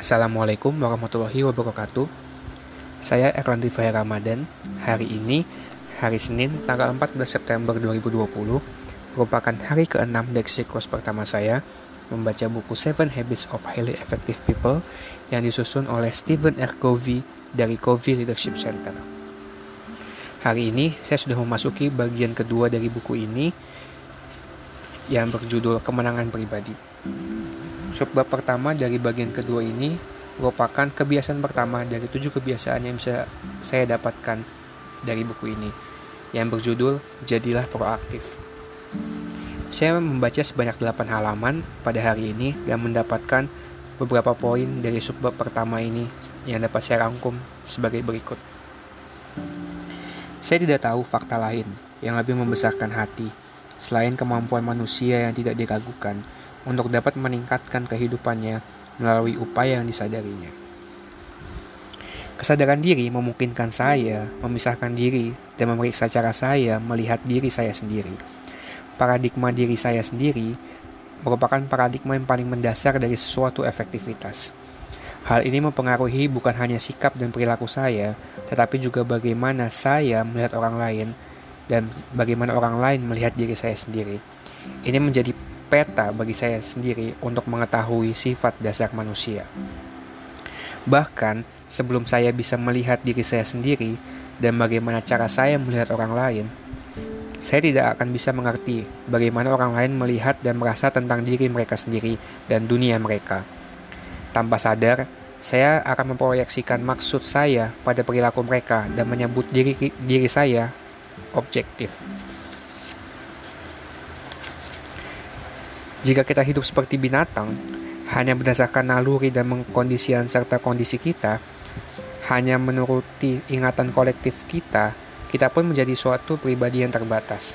Assalamualaikum warahmatullahi wabarakatuh. Saya Erlandi Fahir Ramadan. Hari ini, hari Senin, tanggal 14 September 2020, merupakan hari ke-6 dari siklus pertama saya membaca buku Seven Habits of Highly Effective People yang disusun oleh Stephen R. Covey dari Covey Leadership Center. Hari ini, saya sudah memasuki bagian kedua dari buku ini yang berjudul Kemenangan Pribadi. Subbab pertama dari bagian kedua ini merupakan kebiasaan pertama dari tujuh kebiasaan yang bisa saya dapatkan dari buku ini yang berjudul Jadilah Proaktif. Saya membaca sebanyak 8 halaman pada hari ini dan mendapatkan beberapa poin dari subbab pertama ini yang dapat saya rangkum sebagai berikut. Saya tidak tahu fakta lain yang lebih membesarkan hati selain kemampuan manusia yang tidak diragukan untuk dapat meningkatkan kehidupannya melalui upaya yang disadarinya. Kesadaran diri memungkinkan saya memisahkan diri dan memeriksa cara saya melihat diri saya sendiri. Paradigma diri saya sendiri merupakan paradigma yang paling mendasar dari sesuatu efektivitas. Hal ini mempengaruhi bukan hanya sikap dan perilaku saya, tetapi juga bagaimana saya melihat orang lain dan bagaimana orang lain melihat diri saya sendiri. Ini menjadi peta bagi saya sendiri untuk mengetahui sifat dasar manusia. Bahkan sebelum saya bisa melihat diri saya sendiri dan bagaimana cara saya melihat orang lain, saya tidak akan bisa mengerti bagaimana orang lain melihat dan merasa tentang diri mereka sendiri dan dunia mereka. Tanpa sadar, saya akan memproyeksikan maksud saya pada perilaku mereka dan menyebut diri diri saya objektif. Jika kita hidup seperti binatang, hanya berdasarkan naluri dan kondisian serta kondisi kita, hanya menuruti ingatan kolektif kita, kita pun menjadi suatu pribadi yang terbatas.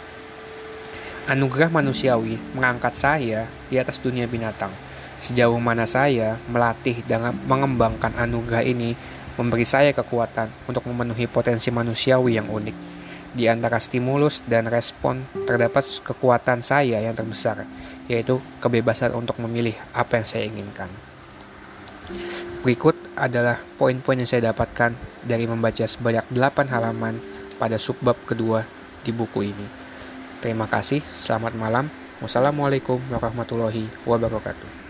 Anugerah manusiawi mengangkat saya di atas dunia binatang. Sejauh mana saya melatih dan mengembangkan anugerah ini memberi saya kekuatan untuk memenuhi potensi manusiawi yang unik. Di antara stimulus dan respon terdapat kekuatan saya yang terbesar, yaitu kebebasan untuk memilih apa yang saya inginkan. Berikut adalah poin-poin yang saya dapatkan dari membaca sebanyak 8 halaman pada subbab kedua di buku ini. Terima kasih, selamat malam. Wassalamualaikum warahmatullahi wabarakatuh.